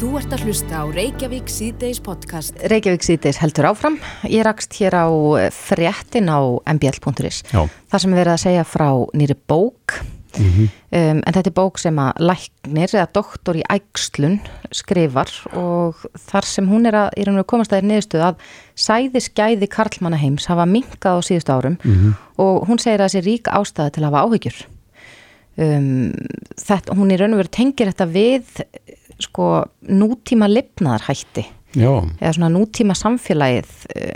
Þú ert að hlusta á Reykjavík síðdeis podcast. Reykjavík síðdeis heldur áfram. Ég rakst hér á fréttin á mbl.is. Það sem er verið að segja frá nýri bók. Mm -hmm. um, en þetta er bók sem að læknir eða doktor í ægslun skrifar og þar sem hún er að, að komast að þér niðurstuð að sæðisgæði Karlmannaheims hafa minkað á síðustu árum mm -hmm. og hún segir að þessi rík ástæði til að hafa áhyggjur. Um, þetta, hún í raun og veru tengir þetta við sko nútíma lifnaðarhætti Já. eða svona nútíma samfélagið uh,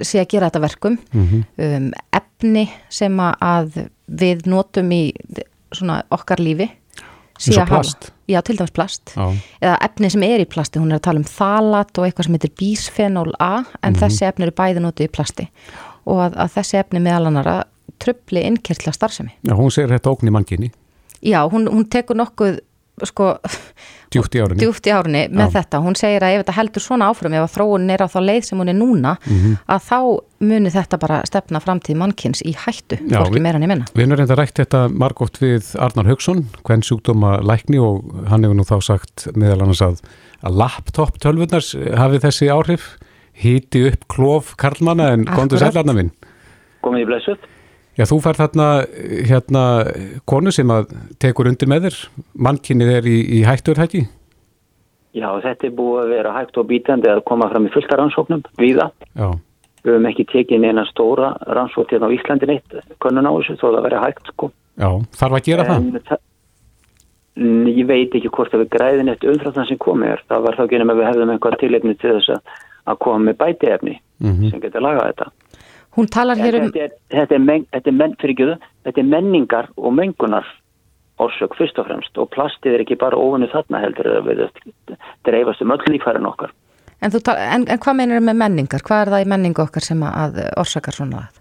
sé að gera þetta verkum mm -hmm. um, efni sem að við notum í svona okkar lífi eins og plast já, til dæmis plast já. eða efni sem er í plasti, hún er að tala um thalat og eitthvað sem heitir bísfenol A en mm -hmm. þessi efni eru bæði notu í plasti og að, að þessi efni meðal annara tröfli innkjörtla starfsemi Já, hún segir þetta ógn í manginni Já, hún, hún tekur nokkuð sko djúft í árunni, djúpt í árunni með Já. þetta, hún segir að ef þetta heldur svona áfram ef að þróun er á þá leið sem hún er núna mm -hmm. að þá munir þetta bara stefna framtíð mannkins í hættu fólki meira en ég minna. Við erum reynda rætt þetta margótt við Arnar Haugsson, hvern sjúkdóma lækni og hann hefur nú þá sagt meðal annars að, að laptop tölvunars hafi þessi áhrif híti upp klof Karlmanna en kontur sællarna minn. Komið í blessuð Já, þú fær þarna hérna konu sem að tekur undir með þér, mannkynnið er í, í hættur hætti? Já, þetta er búið að vera hægt og bítandi að koma fram í fullta rannsóknum, viða. Já. Við höfum ekki tekið neina stóra rannsók hérna á Íslandin eitt, konun á þessu, þó það verið hægt sko. Já, þarf að gera en, það? það? Ég veit ekki hvort að við græðin eftir umfrattan sem komið er. Það var þá genið með að við hefðum einhvað tilefni til þess að koma með bætiefni mm -hmm. sem getur lagað þetta. Hún talar hér um... Þetta er, þetta er, men, þetta er, men, ekki, þetta er menningar og mengunar orsök fyrst og fremst og plastið er ekki bara ofinu þarna heldur við dreifast um öll lífhærin okkar. En, en, en hvað meinir þau með menningar? Hvað er það í menningu okkar sem að orsakar svona að?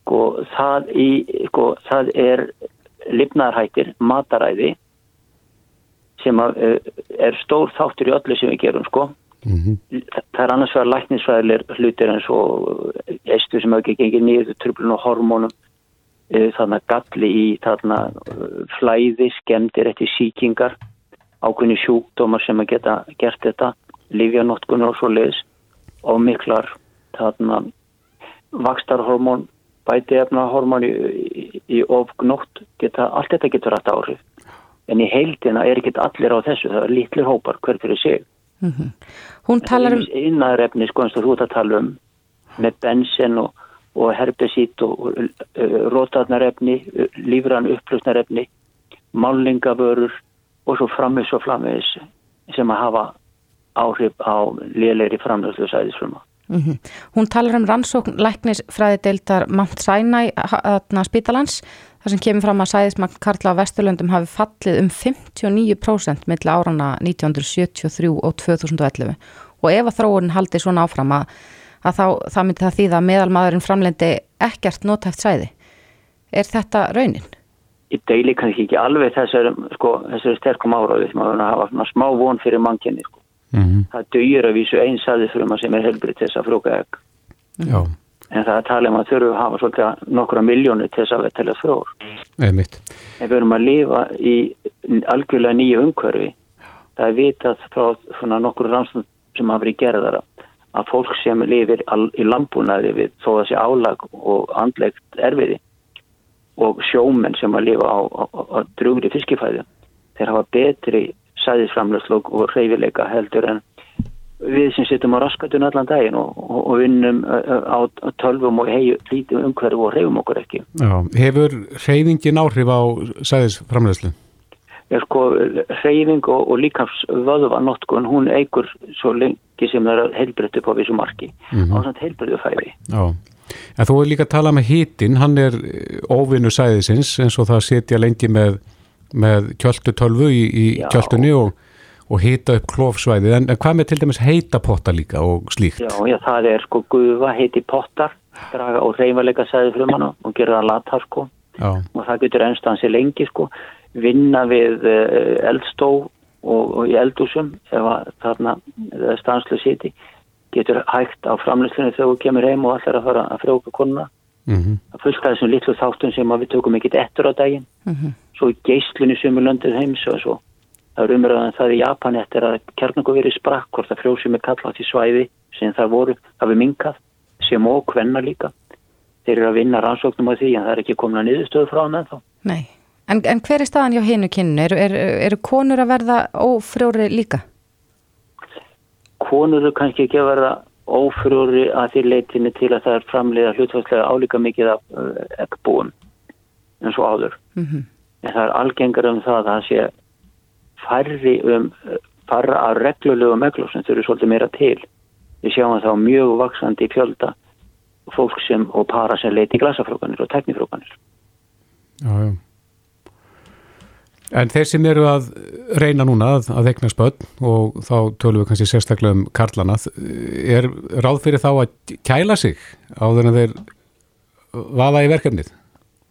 Sko það, í, sko, það er lifnarhættir, mataræði sem að, eh, er stór þáttur í öllu sem við gerum sko Mm -hmm. Það er annars vegar læknisfræðileg hlutir eins og eistu sem auðvitað gengir nýður, tröflun og hormónum, eh, þannig að galli í þarna eh, flæði, skemdir eftir síkingar, ákveðni sjúkdómar sem að geta gert þetta, livjanótkunur og svo leiðis og miklar þarna vakstarhormón, bætiefnahormón í, í, í ofgnótt, allt þetta getur rætt áhrif. En í heildina er ekki allir á þessu, það er lítlir hópar hver fyrir sig. Mm -hmm. Hún talar um... Innarefni sko eins og þú ert að tala um með bensin og, og herbesít og, og uh, rótarnarefni, lífran upplustnarefni, málingavörur og svo framvis og framvis sem að hafa áhrif á léleiri framlöslu sæðisfruma. Mm -hmm. Hún talar um rannsókn læknisfræði deildar Mount Sinai spítalans þar sem kemur fram að sæðismagn Karla á Vesturlöndum hafi fallið um 59% millir árana 1973 og 2011 og ef að þróunin haldi svona áfram að, að þá, þá myndi það þýða að meðalmaðurinn framlendi ekkert notæft sæði. Er þetta raunin? Ég deili kannski ekki alveg þessari, sko, þessari sterkum áráðið sem að hafa smá von fyrir mannkynni. Sko. Mm -hmm. Það dögir að vísu einsæði fyrir maður sem er helbrið til þess að frúka ekk. Já en það er talið um að þurfu að hafa svolítið nokkura miljónu til þess að við telja þróur. En við erum að lifa í algjörlega nýju umhverfi. Það er vitað frá svona nokkur rannsókn sem hafa verið gerðara að fólk sem lifir í lambúnaði við þó að sé álag og andlegt erfiði og sjómenn sem að lifa á, á, á drugri fiskifæði þeir hafa betri sæðisframlöfslug og reyfileika heldur en við sem sittum á raskatun allan daginn og, og, og vinnum á, á tölvum og hei lítið umhverfu og reyfum okkur ekki. Já, hefur reyfingin áhrif á sæðisframlegslu? Já, sko, reyfing og, og líkafsvöðva notkun, hún eigur svo lengi sem það er heilbreytt upp á vissu marki mm -hmm. á svona heilbreyttu færi. Já, en þú er líka að tala með hítin, hann er óvinnu sæðisins eins og það setja lengi með, með kjöldu tölvu í, í kjöldunni og og hýta upp klófsvæðið, en, en hvað með til dæmis heita potta líka og slíkt? Já, já, það er sko gufa, heiti pottar draga og reymalega sæði frumana og gera það latar sko já. og það getur ennstansi lengi sko vinna við uh, eldstó og, og í eldúsum ef þarna stanslu siti getur hægt á framlýstunni þegar þú kemur heim og allir að fara að frjóka konuna mm -hmm. að fullka þessum litlu þáttun sem við tökum ekkit ettur á daginn mm -hmm. Svo í geyslunni sem við löndum heims og svo það er umræðan það í Japan eftir að kjarnangu verið sprakk hvort að frjósum er kallat í svæði sem það voru, við minkað sem og hvenna líka þeir eru að vinna rannsóknum á því en það er ekki komin að niðurstöðu frá hann ennþá Nei, en, en hver er staðan hjá hinu kynnu? Eru er, er konur að verða ófrjóri líka? Konur eru kannski ekki að verða ófrjóri að því leytinu til að það er framleiða hlutværslega álíka mikið af uh, ekkbúum en svo áður mm -hmm. En það er algengar um það að það sé færri um fara að reglulegu meglur sem þurfu svolítið meira til. Við sjáum þá mjög vaksandi fjölda fólk sem og para sem leiti glasafrókanir og teknifrókanir Já, já. En þeir sem eru að reyna núna að, að vekna spöld og þá tölum við kannski sérstaklega um karlana er ráð fyrir þá að kæla sig áður en þeir vaða í verkefnið?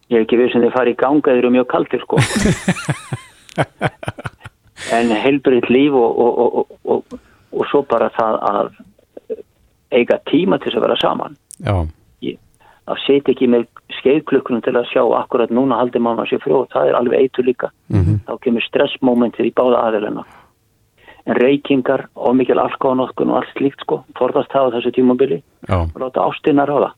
Ég er ekki við sem þeir fari í ganga, þeir eru mjög kaldir sko. en heilbriðt líf og, og, og, og svo bara það að eiga tíma til þess að vera saman. Já. Ég, að setja ekki með skeiðklukkunum til að sjá akkurat núna haldi mánu að sé frá, það er alveg eitur líka. Mm -hmm. Þá kemur stressmomentir í báða aðeilina. En reykingar og mikil alkohanotkun og allt slíkt sko, forðast það á þessu tímabili og láta ástinnar á það.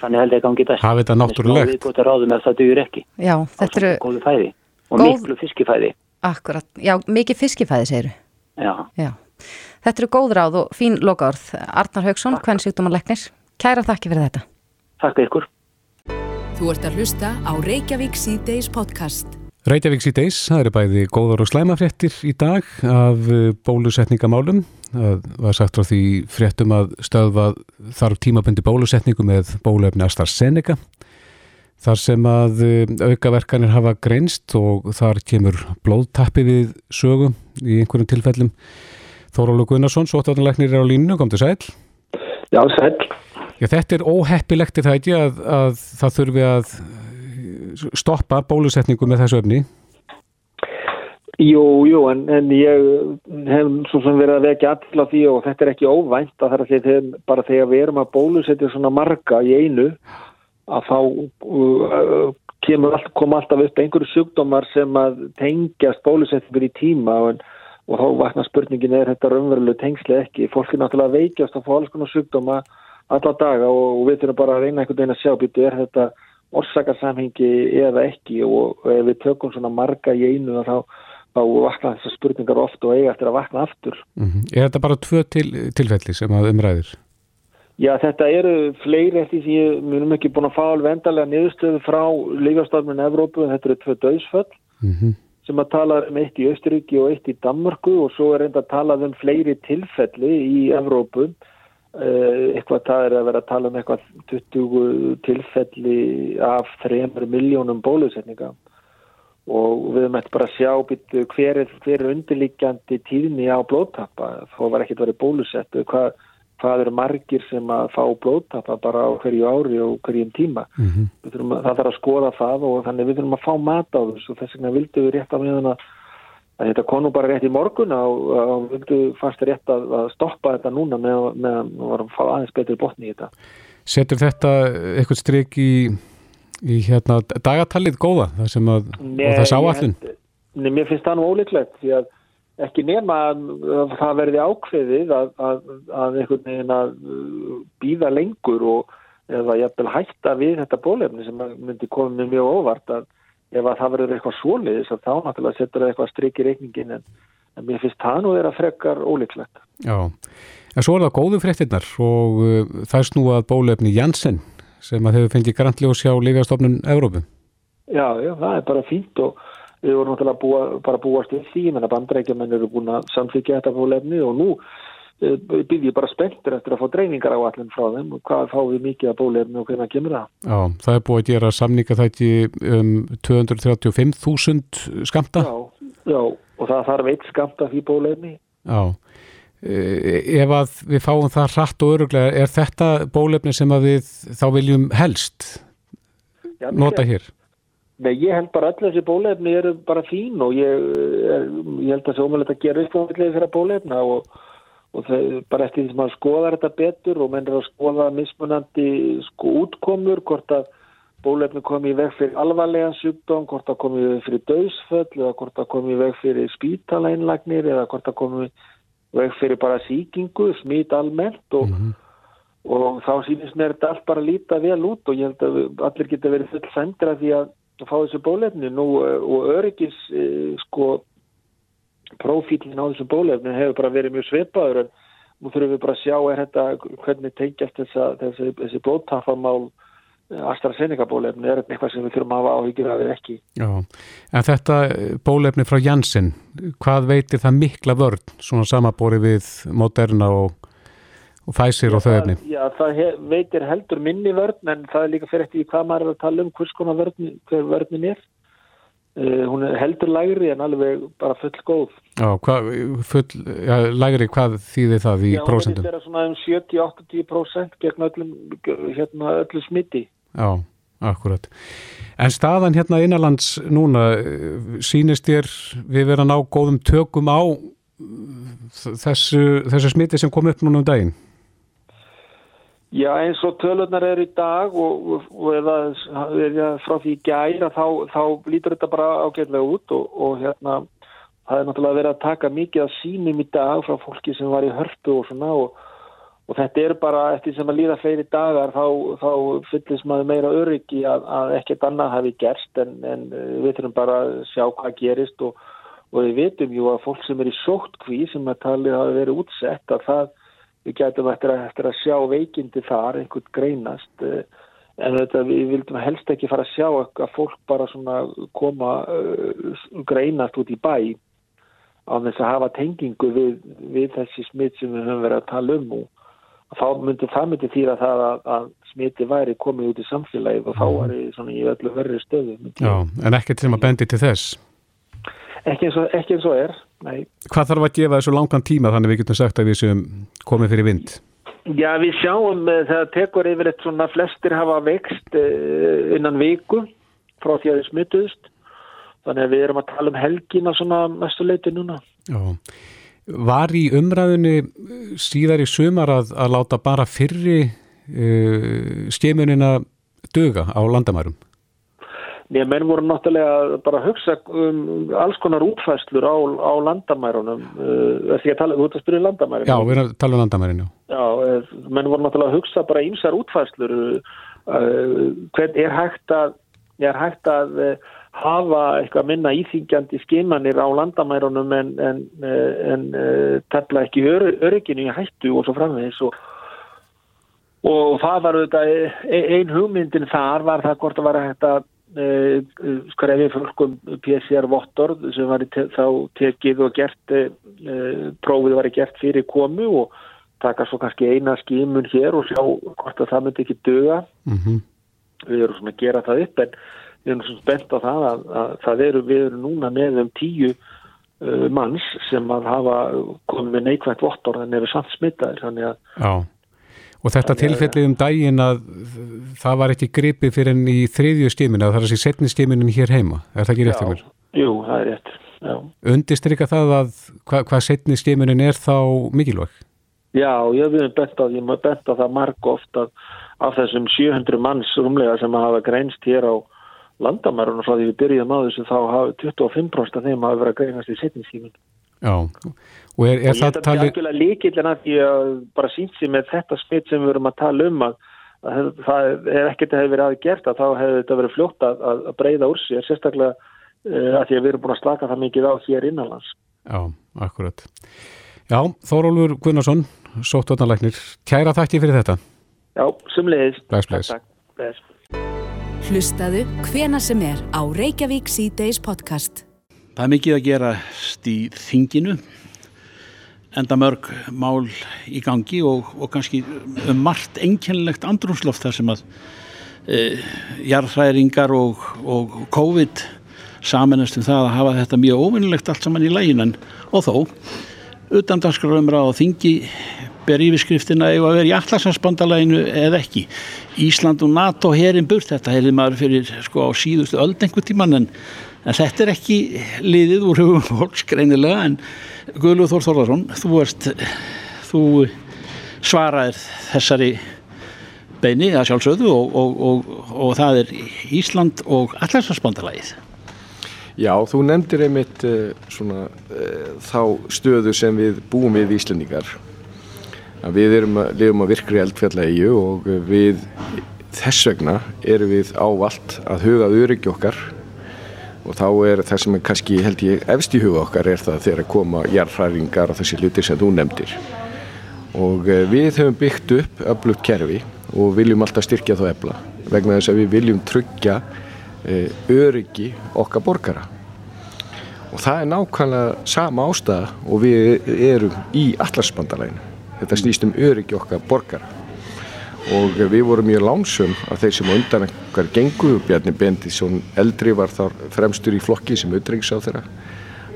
Þannig held ég að gangi best. Hafi þetta náttúrulegt það er ráðum ef það dugir ekki. Já, þetta eru góðu fæði og góð... miklu fiskifæði. Akkurat, já, mikið fiskifæði segiru já. já. Þetta eru góð ráð og fín lokaorð. Arnar Haugsson, hvern sjúkdómanleiknir kæra þakki fyrir þetta. Takk ykkur. Þú ert að hlusta á Reykjavík C-Days podcast. Reykjavík C-Days, það eru bæði góðar og slæmafréttir í dag af eh, bólusetningamálum Það var sagt frá því fréttum að stöðva þarf tímabundi bólusetningu með bólefni AstraZeneca þar sem að eh, aukaverkanir hafa greinst og þar kemur blóðtappi við sögu í einhverjum tilfellum. Þórólu Gunnarsson, sótarnalegnir er á línu, kom til sæl. Já, sæl. Já, þetta er óheppilegt í það ekki að, að það þurfi að stoppa bólusetningu með þessu öfni. Jú, jú, en, en ég hef svo sem verið að vekja all af því og þetta er ekki óvænt að það er að þegar, bara þegar við erum að bólusetja svona marga í einu að þá uh, kemur all, koma alltaf upp einhverju sjúkdómar sem að tengjast bólusetningur í tíma og, og þá vakna spurningin er þetta raunveruleg tengsli ekki. Fólk er náttúrulega veikjast að fá alls konar sjúkdóma alla daga og, og við þurfum bara að reyna einhvern veginn að sjá býtu er þetta orsakarsamhengi eða ekki og ef við tökum svona marga í einu þá þá vakna þessar spurningar ofta og eiga eftir að vakna aftur. Mm -hmm. Er þetta bara tvö til, tilfelli sem að umræðir? Já, þetta eru fleiri eftir því að við erum ekki búin að fá alveg endalega niðurstöðu frá lífastofnun Evrópu en þetta eru tvö döðsföll mm -hmm. sem að tala um eitt í Östuríki og eitt í Danmarku og svo er enda að tala um fleiri tilfelli í Evrópu eh, eitthvað það er að vera að tala um eitthvað 20 tilfelli af 3 miljónum bólusetninga og við möttum bara sjá býttu hver er, er undirliggjandi tíðni á blóttappa þá var ekkert verið bólusettu hvað, hvað eru margir sem að fá blóttappa bara á hverju ári og hverjum tíma? Mm -hmm. þurfum, það þarf að skoða það og þannig við þurfum að fá mat á þessu. Og þess vegna vildum við rétt að meðan að þetta konu bara rétt í morgun og vildum fast rétt að stoppa þetta núna meðan við varum að fá aðeins betri botni í þetta. Setur þetta eitthvað stryk í í hérna dagatalið góða það sem að, Nei, og það sá allir. Nei, mér finnst það nú ólíklegt því að ekki nema að það verði ákveðið að, að, að einhvern veginn að uh, býða lengur og eða jæfnvel hætta við þetta bólefni sem myndi koma með mjög óvart að ef að það verður eitthvað svoliðis þá náttúrulega setur það eitthvað stryk í reikningin en, en mér finnst það nú vera frekar ólíklegt. Já, en svo er það góðu frektinnar og uh, það snúað bólefni Janssen sem að hefur fengið grantljós hjá Lífjastofnun Evrópu. Já, já, það er bara fínt og við vorum náttúrulega búa, bara búast við því, menn að bandrækjumenn eru búin að samflíkja þetta fólefni og nú e, byrjum bara spenntur eftir að fá dreiningar á allir frá þeim og hvað fáum við mikið að bólefni og hvernig kemur það? Já, það er búið að gera samninga þætti um 235.000 skamta? Já, já, og það þarf eitt skamta því bólefni. Já, Eh, ef að við fáum það hratt og öruglega, er þetta bólefni sem að við þá viljum helst Já, nota hér? Nei, ég held bara öll þessi bólefni eru bara fín og ég, er, ég held að það er ómögulegt að gera uppfóðlega fyrir bólefna og, og það, bara eftir því sem maður skoðar þetta betur og menn er að skoða mismunandi sko útkomur hvort að bólefni komi í veg fyrir alvarlega sjúkdóm, hvort það komi í veg fyrir döðsföll eða hvort það komi í veg fyrir spítalænlagnir eða hvort það komi í veg fyrir bara síkingu, smít almennt og, mm -hmm. og þá sínist mér þetta allt bara líta vel út og ég held að allir geta verið full sendir að því að fá þessu bólefni nú eh, og öryggis eh, sko profílinn á þessu bólefni hefur bara verið mjög sveipaður en nú þurfum við bara að sjá er þetta hvernig tengjast þessi, þessi blóttafamál AstraZeneca bólefni er eitthvað sem við þurfum að hafa áhyggjur af eða ekki. Já, en þetta bólefni frá Janssen, hvað veitir það mikla vörn, svona samabóri við Moderna og, og Pfizer já, og þau efni? Já, það hef, veitir heldur minni vörn en það er líka fyrir eftir hvað maður er að tala um hvers konar vörn, hver vörnin er. Uh, hún er heldur lægri en alveg bara full góð. Já, hvað, full, ja, lægri, hvað þýðir það í prósentum? Já, hún er svona um 70-80% gegn öllum, hérna, öllu smitti. Já, akkurat. En staðan hérna innanlands núna, sínist þér við vera ná góðum tökum á þessu, þessu smiti sem kom upp núna um daginn? Já, eins og tölunar er í dag og, og, og eða, eða frá því gæra þá, þá lítur þetta bara ágæðlega út og, og hérna það er náttúrulega verið að taka mikið að sínum í dag frá fólki sem var í hörpu og svona og þetta er bara eftir sem að líða fleiri dagar þá, þá fyllist maður meira öryggi að, að ekkert annað hafi gerst en, en eh, við þurfum bara að sjá hvað gerist og við veitum jú að fólk sem er í sóttkví sem að talið hafi verið útsett að það við getum eftir að, eftir að sjá veikindi þar einhvern greinast eh, en þetta við vildum helst ekki fara að sjá að fólk bara svona koma uh, greinast út í bæ á þess að hafa tengingu við, við þessi smitt sem við höfum verið að tala um og þá myndi það myndi þýra það að, að smiti væri komið út í samfélagið og þá mhm. væri svona í öllu verri stöðu. Já, en ekki til að bendi til þess? Ekki eins og, ekki eins og er, nei. Hvað þarf að gefa þessu langan tíma þannig við getum sagt að við séum komið fyrir vind? Já, við sjáum eh, þegar tekur yfirleitt svona flestir hafa vext eh, innan viku frá því að þið smituðust þannig að við erum að tala um helgin að svona mestu leiti núna. Já, Var í umræðinu síðar í sumar að, að láta bara fyrri uh, skemunina döga á landamærum? Nei, menn voru náttúrulega bara að hugsa um alls konar útfæslur á, á landamærunum uh, því að tala, þú ert að spyrja um landamærin. Já, við erum að tala um landamærin, já. Uh, menn voru náttúrulega að hugsa bara ímsar útfæslur uh, hvern er hægt að er hægt að uh, hafa eitthvað minna íþingjandi skimanir á landamærunum en, en, en tefla ekki ör, örygginu í hættu og svo framvegis og, og það var auðvitað e, ein hugmyndin þar var það hvort að var hægt að uh, skræfi fölkum PCR-vottor sem var te þá tekið og gert uh, prófið var gert fyrir komu og taka svo kannski eina skimun hér og sjá hvort að það myndi ekki döga mm -hmm. við erum svona að gera það upp en við erum svona spennt á það að, að það eru, við erum núna með um tíu uh, manns sem að hafa komið með neikvægt vottor en eru samt smittaðir þannig að Já. Og þetta tilfellið um daginn að það var ekki gripið fyrir enn í þriðju skiminu, það er þessi setni skiminin hér heima, er það ekki rétt fyrir mér? Jú, það er rétt, já. Undistrykka það að hva, hvað setni skiminin er þá mikilvæg? Já, ég hef bent á, bent á það marg ofta af þessum 700 manns rúmlega sem hafa greinst hér á landamærunum frá því við byrjum á þessu þá hafa 25% af þeim hafa verið að greinast í setninstímin Já, og er, er og það talið... Ég hef líkillin að því að bara sínt sér með þetta smitt sem við verum að tala um að, að það er ekkert að hefur verið aðgert að þá hefur þetta verið fljótt að, að breyða úr sér, sérstaklega uh, að því að við erum búin að slaka það mikið á hér innanlands. Já, akkurat. Já, Þórólfur Gunnarsson, sóttotnalæknir Kæra þakki fyrir þetta. Já, sumlegis Bless, bless. Bless. Hlustaðu hvena sem er á Reykjavík C-Days podcast. Það er mikið að gera í þinginu, enda mörg mál í gangi og, og kannski um margt einkennilegt andrumsloft þar sem að e, jarðhræringar og, og COVID samanast um það að hafa þetta mjög óvinnilegt allt saman í læginan og þó utan dagskrarumra á þingi ber yfirskriftina eða vera í allarsvarsbandalæginu eða ekki. Ísland og NATO herin burt, þetta hefði maður fyrir sko á síðustu einhver tíman en, en þetta er ekki liðið úr hugum fólks greinilega en Guðlúð Þór Þórðarsson, þú, ert, þú svaraðir þessari beini að sjálfsögðu og, og, og, og það er Ísland og allarsvarsbandalagið. Já, þú nefndir einmitt uh, svona, uh, þá stöðu sem við búum við Íslandingar. Við erum að að virkri eldfjallægju og við þess vegna erum við ávalt að hugað öryggi okkar og þá er það sem er kannski held ég efst í huga okkar er það þegar að koma jarðhæringar og þessi hluti sem þú nefndir. Og eh, við höfum byggt upp öflugt kerfi og viljum alltaf styrkja þá efla vegna þess að við viljum tryggja e, öryggi okkar borgara. Og það er nákvæmlega sama ástæða og við erum í allarsbandalæginu þetta snýst um öryggi okkar borgara og við vorum mjög lánsum af þeir sem undan einhver gengu. Bjarni Bendisson eldri var þar fremstur í flokki sem utrengs á þeirra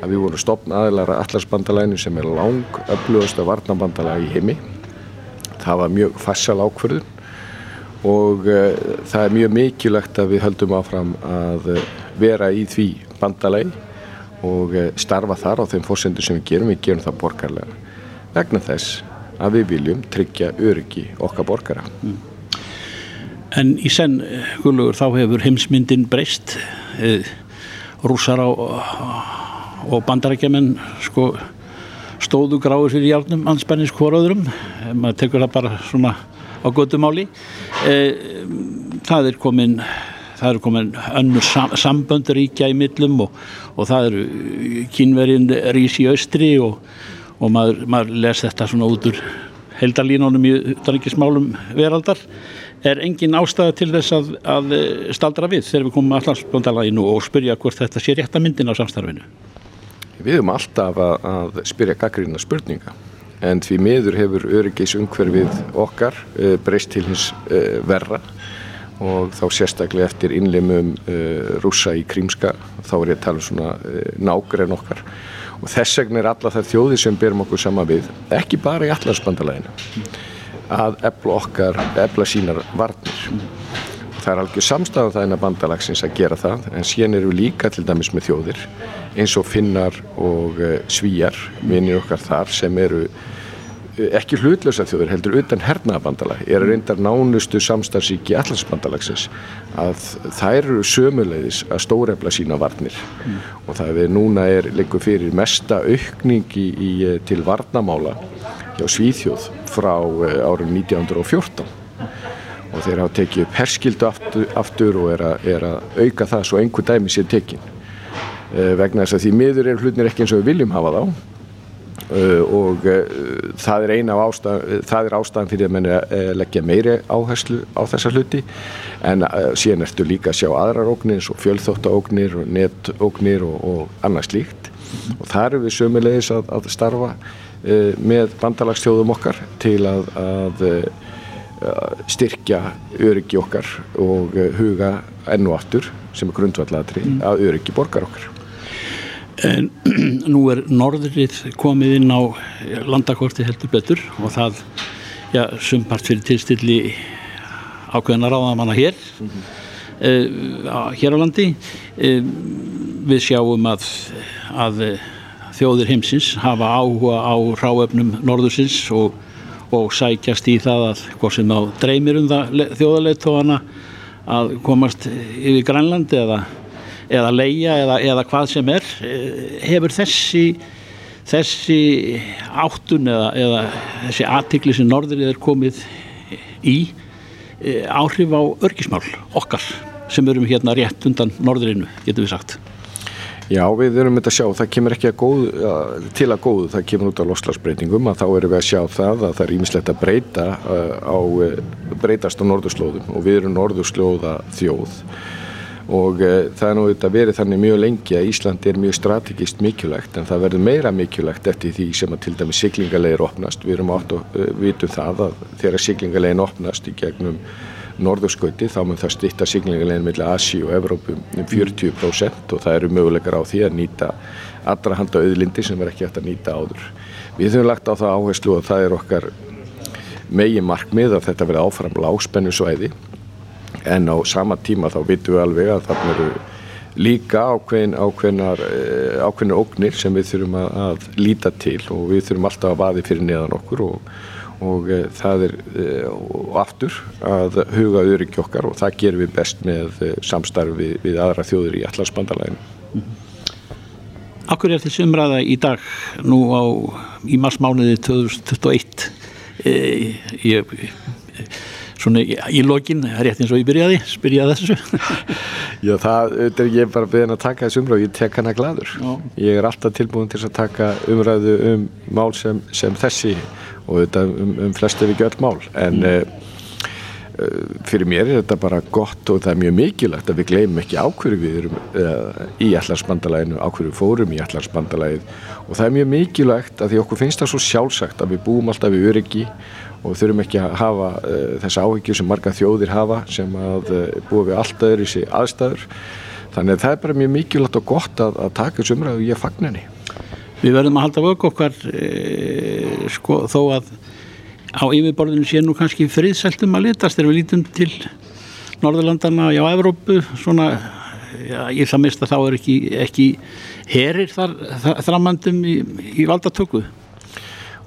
að við vorum stopn aðeilara allarsbandalæginu sem er lang öflugasta varnabandalagi í heimi. Það var mjög fassal ákverðun og uh, það er mjög mikilvægt að við höldum áfram að uh, vera í því bandalagi og uh, starfa þar á þeim fórsendur sem við gerum, við gerum það borgarlega. Vegna þess að við viljum tryggja öryggi okkar borgara. Mm. En í senn, Guðlugur, þá hefur heimsmyndin breyst. Eh, rússar á, og bandarækjaman sko, stóðu gráður fyrir hjálpnum anspennis hvoröðrum. Maður tekur það bara svona á götu máli. Eh, það er komin það eru komin önnur sam, samböndaríkja í millum og, og það eru kynverinn rís í austri og og maður, maður les þetta svona út úr heldarlínunum í utanrikismálum veraldar. Er engin ástæða til þess að, að staldra við þegar við komum allars bóndalaginu og spyrja hvort þetta sé rétt að myndin á samstarfinu? Við höfum alltaf að, að spyrja gaggrýna spurninga. En því miður hefur öryggis umhverfið okkar uh, breyst til hins uh, verra. Og þá sérstaklega eftir innlimum uh, rúsa í Krímska þá er ég að tala um svona nágrein okkar og þess vegna er alla þær þjóði sem berum okkur sama við, ekki bara í allarsbandalæginu að efla okkar, efla sínar varnir. Það er alveg samstæðan það innan bandalagsins að gera það en síðan eru líka til dæmis með þjóðir eins og finnar og uh, svíjar, vinir okkar þar sem eru ekki hlutlösa þjóður heldur utan hernaðabandalag er reyndar nánustu samstagsíki allarsbandalagsins að þær eru sömulegis að stórefla sína varnir. Mm. og það er núna er leikur fyrir mesta aukning í, í, til varnamála hjá Svíþjóð frá eh, árum 1914 og þeir hafa tekið upp herskildu aftur, aftur og er að, er að auka það svo einhver dæmi sér tekin. Eh, vegna þess að því miður er hlutnir ekki eins og við viljum hafa þá og uh, það er eina af ástæðan það er ástæðan fyrir að menna uh, leggja meiri áherslu á þessa hluti. En síðan ertu líka að sjá aðrar ógnir eins og fjölþóttaógnir og netógnir og, og annað slíkt. Og þar er við sömulegis að, að starfa með bandalagstjóðum okkar til að, að styrkja öryggi okkar og huga ennu aftur sem er grundvallatri mm. að öryggi borgar okkar En nú er norðrið komið inn á landakorti heldur betur og það, já, sumpart fyrir tilstilli ákveðina ráðamanna hér, mm -hmm. uh, hér á landi. Uh, við sjáum að, að þjóðir heimsins hafa áhuga á ráöfnum norðursins og, og sækjast í það að hvað sem á dreymir um það þjóðarleitóana að komast yfir Grænlandi eða eða leia eða, eða hvað sem er eh, hefur þessi þessi áttun eða, eða þessi aðtikli sem norðrið er komið í eh, áhrif á örgismál okkar sem erum hérna rétt undan norðrinu, getur við sagt. Já, við erum myndið að sjá, það kemur ekki að góð, til að góðu, það kemur út á loslagsbreytingum að þá erum við að sjá það að það er ímislegt að breyta eh, á, breytast á norðurslóðum og við erum norðurslóða þjóð og uh, það er nú þetta verið þannig mjög lengi að Íslandi er mjög strategist mikilvægt en það verður meira mikilvægt eftir því sem að til dæmi siglingalegir opnast við erum átt og uh, vitum það að þegar siglingalegin opnast í gegnum norðurskauti þá mun það styrta siglingalegin mellir Asi og Evrópu um 40% og það eru möguleikar á því að nýta allra handa auðlindi sem verður ekki hægt að nýta áður. Við höfum lagt á það áherslu og það er okkar megi markmið að þetta verði áfram lágspennu svæði en á sama tíma þá vitum við alveg að þarna eru líka ákveðin, ákveðinar, eh, ákveðinar ógnir sem við þurfum að, að líta til og við þurfum alltaf að vaði fyrir neðan okkur og, og uh, það er uh, aftur að huga öryggi okkar og það gerum við best með samstarfi við aðra þjóður í allarsbandalæginu. Mm -hmm. Akkur er þessi umræða í dag nú á í marsmániði 2021 e, ég svona í lokin, rétt eins og ég byrjaði spyrjaði þessu Já, það er ég bara beðin að taka þessu umræðu ég tek hana gladur Já. ég er alltaf tilbúin til að taka umræðu um mál sem, sem þessi og þetta um, um flest ef ekki öll mál en mm. uh, fyrir mér er þetta bara gott og það er mjög mikilvægt að við gleymum ekki ákverju við erum uh, í allarsbandalæginu, ákverju fórum í allarsbandalægið og það er mjög mikilvægt að því okkur finnst það svo sjálfsagt að við búum alltaf í öryggi og þurfum ekki að hafa uh, þessa áhyggjur sem marga þjóðir hafa sem að uh, búa við allt öðru í sig aðstæður. Þannig að það er bara mjög mikilvægt og gott að, að taka þessu umræðu og ég fagn henni Við verðum að halda vöku okkar e, sko þó að á yfirborðinu sé nú kannski friðsæltum að litast þegar við lítum til Norðurlandana og á Evrópu svona, já, ég það mista þá er ekki, ekki herir þar, þar þramandum í, í valdatöku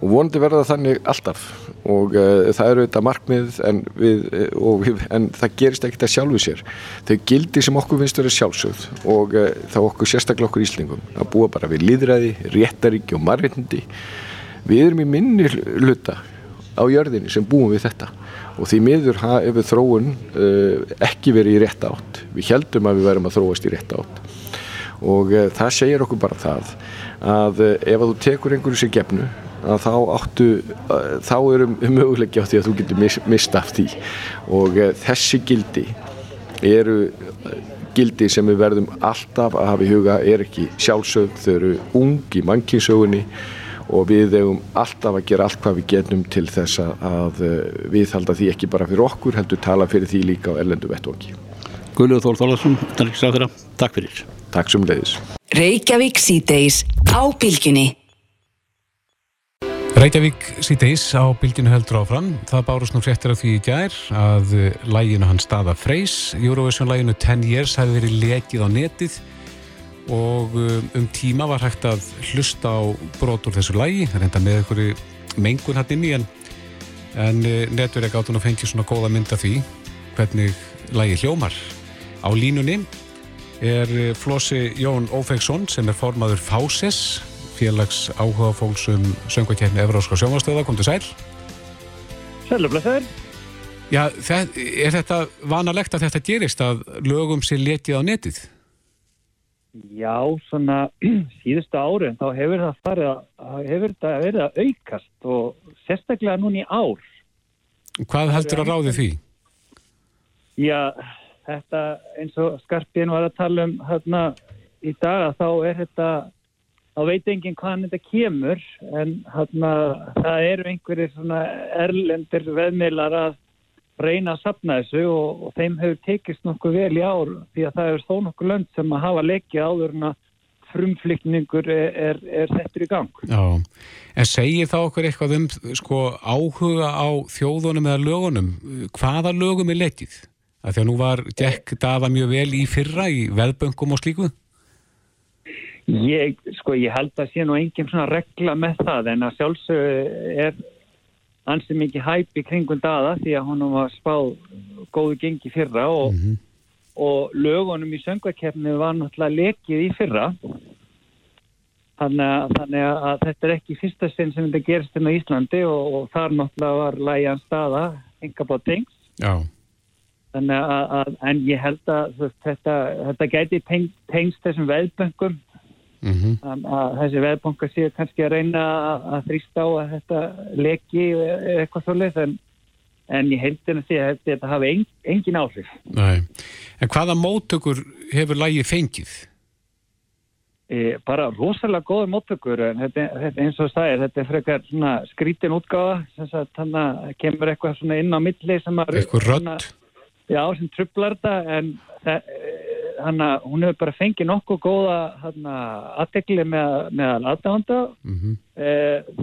og vonandi verða þannig alltaf. Og uh, það eru þetta markmið en, við, uh, við, en það gerist ekkert að sjálfu sér. Þau gildi sem okkur finnst verið sjálfsögð og uh, þá okkur sérstaklega okkur íslingum að búa bara við líðræði, réttaríki og margirndi við erum í minni hluta á jörðinni sem búum við þetta. Og því miður hefur þróun ekki verið í rétt átt. Við heldum að við verum að þróast í rétt átt. Og það segir okkur bara það að ef að þú tekur einhverju sér gefnu að þá áttu þá eru möguleiki á því að þú getur mis, mist af því. Og e, þessi gildi eru gildi sem við verðum alltaf að hafa í huga er ekki sjálfsögð, þau eru ung í mannkínsögunni og við hefum alltaf að gera allt hvað við getum til þess að eh, við halda því ekki bara fyrir okkur heldur tala fyrir því líka á ellendu vettvangi. Guðljóð Þór Þólarsson, takk fyrir. Takk sem leiðis Reykjavík síðdeis á bylginu heldur áfram. Það bárust nú fréttir af því í gær að læginu hann staða Freys, Eurovision læginu 10 Years, hefði verið lekið á netið og um, um tíma var hægt að hlusta á brotur þessu lægi, það reynda með einhverju mengun hann inn í en, en uh, netverið gátt hún að fengja svona góða mynda því hvernig lægi hljómar. Á línunni er Flósi Jón Ófengsson sem er formaður Fáses félags áhuga fólksum söngvakefni Evróska sjónvastöða, kom til sæl Sælublesaður Já, er þetta vanalegt að þetta gerist að lögum sér letið á netið? Já, svona síðustu árin þá hefur það farið að hefur þetta verið að aukast og sérstaklega núni ár Hvað heldur að ráði því? Já, þetta eins og Skarpín var að tala um hérna í dag að þá er þetta þá veit enginn hvaðan þetta kemur en hana, það eru einhverjir erlendir veðmilar að reyna að sapna þessu og, og þeim hefur tekist nokkuð vel í ár því að það er þó nokkuð lönd sem að hafa leikið áður en að frumflykningur er, er, settur í gang. Já, en segir þá okkur eitthvað um sko, áhuga á þjóðunum eða lögunum? Hvaða lögum er leikið? Að nú var Jack Dava mjög vel í fyrra í veðböngum og slíkuð? Ég, sko, ég held að sé nú engin svona regla með það en að sjálfsög er ansið mikið hæp í kringun daða því að hún var spáð góðu gengi fyrra og, mm -hmm. og lögunum í söngvakefni var náttúrulega lekið í fyrra. Þannig að, þannig að þetta er ekki fyrsta sinn sem þetta gerist inn á Íslandi og, og þar náttúrulega var læjan staða enga bá tengst Já. Þannig að, að, en ég held að þetta, þetta gæti tengst þessum veðböngum Mm -hmm. að þessi veðbonga séu kannski að reyna að þrýsta á að þetta leki eitthvað svolítið en, en ég heldin að segja að þetta hafi en, engin áhrif Nei. En hvaða móttökur hefur lægið fengið? E, bara rosalega góða móttökur en þetta, þetta eins og stæðir þetta er frekar skrítin útgáða þannig að kemur eitthvað inn á milli eitthvað rött Já, sem trublar þetta en það hana, hún hefur bara fengið nokkuð góða aðtegli með, með aðdánda mm -hmm. e,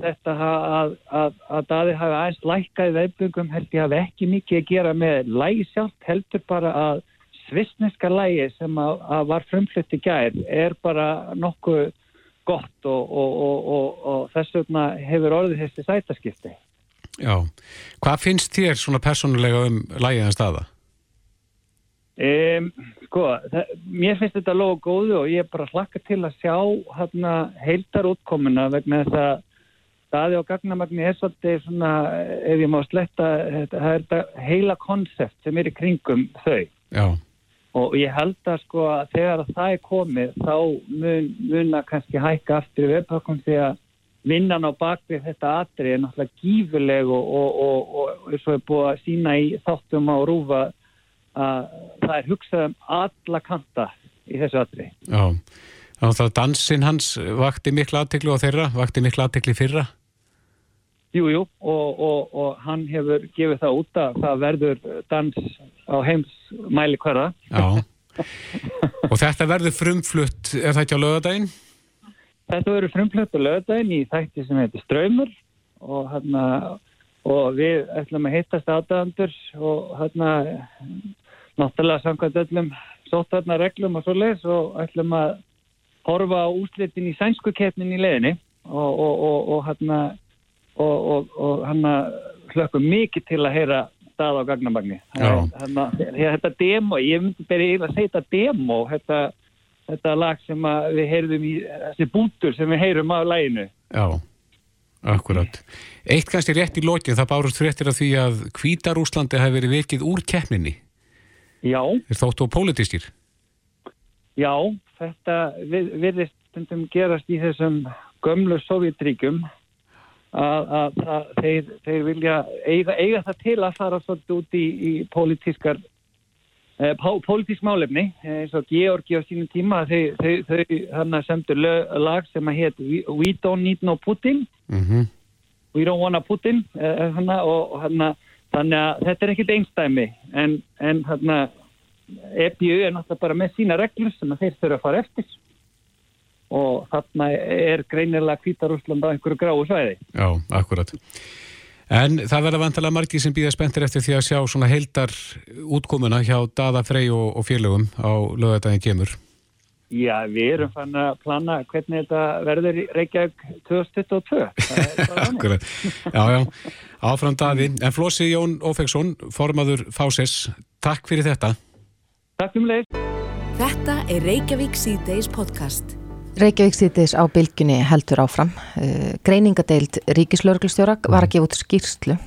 þetta að, að, að daði hafi aðeins lækkaði veifbungum held ég hafi ekki mikið að gera með lægi sjálft heldur bara að svissneska lægi sem að, að var frumflutt í gær er bara nokkuð gott og, og, og, og þess vegna hefur orðið þessi sætaskipti Já, hvað finnst þér svona persónulega um lægiðan staða? Um, sko, það, mér finnst þetta logo góðu og ég er bara hlakka til að sjá hérna heildar útkomuna vegna þess að staði og gagnamagni er svolítið svona, ef ég má sletta, það er þetta heila konsept sem er í kringum þau. Já. Og ég held að sko að þegar að það er komið þá mun, mun að kannski hækka aftur í webhökkum því að vinnan á bakvið þetta atri er náttúrulega gífurleg og, og, og, og eins og er búið að sína í þáttum á rúfa að það er hugsað um alla kanta í þessu atri. Já, þannig að dansin hans vakti miklu aðtekli á þeirra, vakti miklu aðtekli fyrra? Jújú, jú, og hann hefur gefið það út að það verður dans á heims mæli hverða. Já, og þetta verður frumflutt, er það ekki á lögadaginn? Þetta verður frumflutt á lögadaginn í þætti sem heitir Ströymur og, hana, og við ætlum að hittast aðdæðandur og hérna náttúrulega samkvæmt öllum sóttarna reglum og svo leiðs og ætlum að horfa á úslitin í sænsku keppnin í leðinni og, og, og hérna og hérna hlökkum mikið til að heyra stað á gagnamagni hérna, þetta demo, ég myndi bara eiginlega að segja þetta demo þetta, þetta lag sem við heyrðum í þessi bútur sem við heyrum á læginu Já, akkurat. Eitt kannski rétt í lókin, það bárust fréttir af því að Kvítarúslandi hafi verið vikið úr keppninni Já Er þóttu á pólitískir? Já, þetta virðist stundum gerast í þessum gömlu sovjetríkum að, að, að þeir, þeir vilja eiga, eiga það til að fara svolítið út í, í pólitískar eh, pólitísk málefni eins og Georgi á sínum tíma þau, þau, þau hann semdur lag sem að hétt We don't need no Putin mm -hmm. We don't wanna Putin eh, hana, og, og hana, þannig að þetta er ekkit einstæmi en, en hana, EPU er náttúrulega bara með sína reglur sem þeir þurfa að fara eftir og þarna er greinilega Kvítarúsland á einhverju gráu svæði. Já, akkurat. En það verða vantilega margi sem býða spenntir eftir því að sjá svona heildar útkomuna hjá Dada Frey og, og félögum á lögadagin kemur. Já, við erum fann að plana hvernig þetta verður í Reykjavík 2022. Akkurat. Já, já. Áfram Daði. En Flósi Jón Ófeksson, formaður Fáses, takk fyrir þetta. Takk um leið. Þetta er Reykjavík C-Days podcast. Reykjavík sýtis á bylginni heldur áfram. Uh, greiningadeild Ríkislauglustjóra var að gefa út skýrslu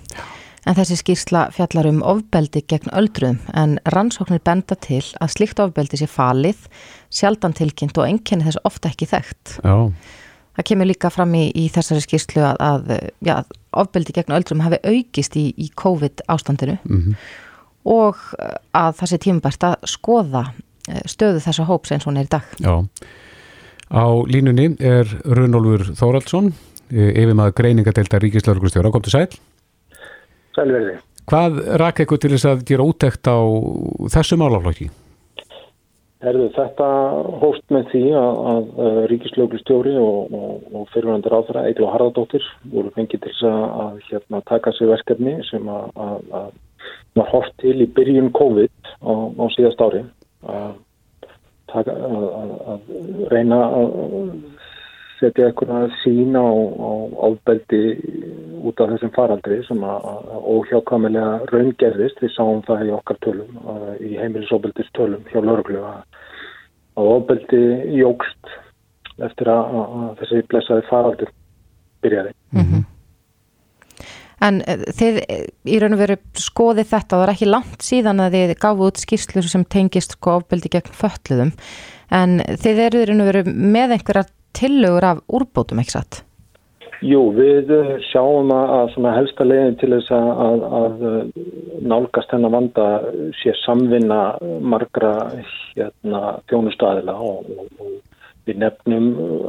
en þessi skýrsla fjallar um ofbeldi gegn öldruðum en rannsóknir benda til að slikt ofbeldi sé falið, sjaldan tilkynnt og enginni þess ofta ekki þekkt. Já. Það kemur líka fram í, í þessari skýrslu að, að já, ofbeldi gegn öldruðum hafi aukist í, í COVID ástandinu mm -hmm. og að það sé tímabært að skoða stöðu þessa hóps eins og hún er í dag. Já. Á línunni er Runolfur Þóraldsson, yfirmað greiningadelta Ríkislauglustjóra. Kom til sæl. Sælverði. Hvað rak eitthvað til þess að gera útækt á þessu málaflokki? Herðu, þetta hóst með því að, að Ríkislauglustjóri og, og, og fyrirvændar áþra og Harðardóttir voru fengið til þess að, að hérna, taka sér verkefni sem að, að var hótt til í byrjun COVID á, á síðast ári að taka, að, að reyna að setja eitthvað sína á, ábeldi út af þessum faraldri sem að, óhjákamilega raungerðist, við sáum það í okkar tölum, í heimilisóbeldist tölum hjá lauruglu að ábeldi jógst eftir að, að þessi blessaði faraldur byrjaði. Mm -hmm. En eh, þið eh, í raun og veru skoði þetta það er ekki langt síðan að þið gafu út skýrslur sem tengist sko ofbeldi gegn fölluðum en þið eru í raun og veru með einhverjar tillögur af úrbótum ekki satt? Jú, við eh, sjáum að helsta leginn til þess að, að nálgast hennar vanda sé samvinna margra hérna, þjónustæðila og, og, Við nefnum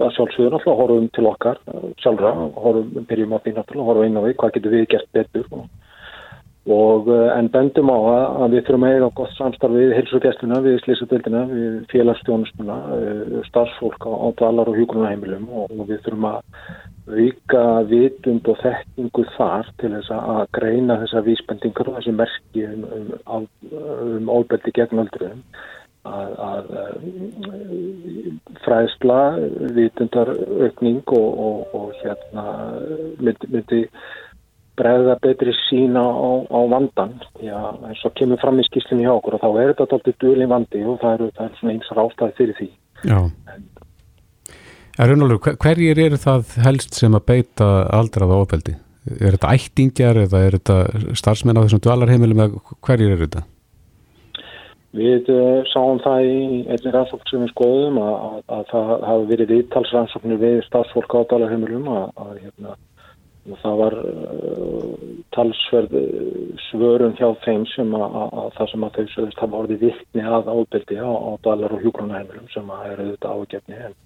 að sjálfsögur náttúrulega horfum til okkar sjálfra, horfum, byrjum á því náttúrulega, horfum inn á því hvað getur við gert betur og, og en bendum á að við þurfum að eiga gott samstarf við hilsugjastluna, við slísadöldina, við félagsstjónustuna, starfsfólk á, á dvalar og hjókunarheimilum og, við þurfum að vika vitund og þekkingu þar til þess að greina þessa vísbendingar og þessi merki um, um, um álbeldi gegn öldruðum. Að, að fræðsla, vitundarökning og, og, og hérna myndi, myndi bregða betri sína á, á vandan já, eins og kemur fram í skýslinu hjá okkur og þá er þetta alltaf dölin vandi og það eru, það eru svona eins rástaði fyrir því Já Rúnaldur, hverjir eru það helst sem að beita aldraða ofbeldi? Er þetta ættingjar eða er þetta starfsmenn á þessum dvalarheimilum eða hverjir eru þetta? Við uh, sáum það í einnig rannsókn sem við skoðum að, að, að það hafi verið viðtalsrannsóknir við starfsfólk á dvalarheimilum að, að hérna, það var uh, talsverð svörun hjá þeim sem að það sem að þau sögust hafa orðið vittni að ábyrdi á, á dvalar og hjúgrunarheimilum sem að eru þetta ágefni en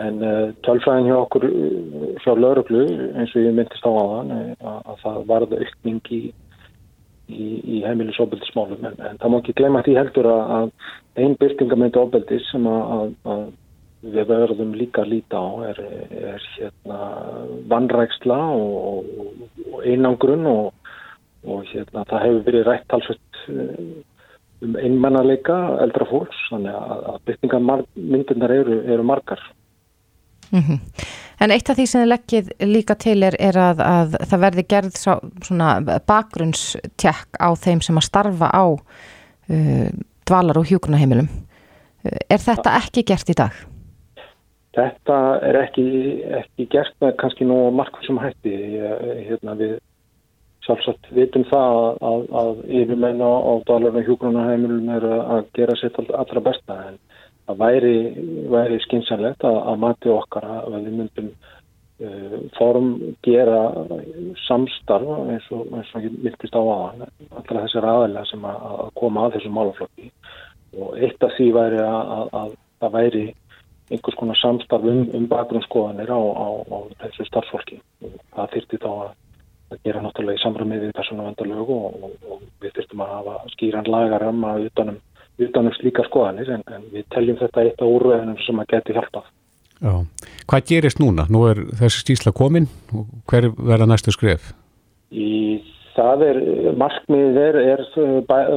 En uh, tölfræðin hjá okkur uh, hjá lauruglu eins og ég myndist á aðan uh, að það varða aukning í, í, í heimilisofbeldismálum. En, en það má ekki gleyma því heldur að, að einn byrtingamöndu ofbeldis sem að, að við verðum líka að líta á er, er hérna, vannræksla og, og, einangrun og, og hérna, það hefur verið rætt talsveit um einmannarleika eldra fólks þannig að, að byrtingamyndunar eru, eru margar. Mm -hmm. En eitt af því sem þið leggið líka til er, er að, að það verði gerð sá, bakgrunnstjekk á þeim sem að starfa á uh, dvalar og hjúkunaheimilum. Er þetta ekki gert í dag? Þetta er ekki, ekki gert með kannski nú markvæm sem hætti. Hérna, við sjálfsagt vitum það að, að, yfirmenn á dvalar og hjúkunaheimilum er að gera sitt allra besta. En það væri, væri skynsanlegt að, að mati okkar að við myndum uh, form gera samstarf eins og, eins og myndist á aðan allra þessar aðalega sem að, að koma að þessum málaflokki. Og eitt af því væri að það væri einhvers konar samstarf um, um bakgrunnsskoðanir á, á, á þessu starffólki það þyrti þá að gera náttúrulega í samræmið við persónu vendalögu og, og, og við þurftum að hafa skýran lagaramma utanum utanum slíka skoðanir en, en við teljum þetta eitt á úrveðinum sem að geti hjálpað. Já, hvað gerist núna? Nú er þessi stísla komin og hver verða næstu skref? Í það er, markmiðið er, er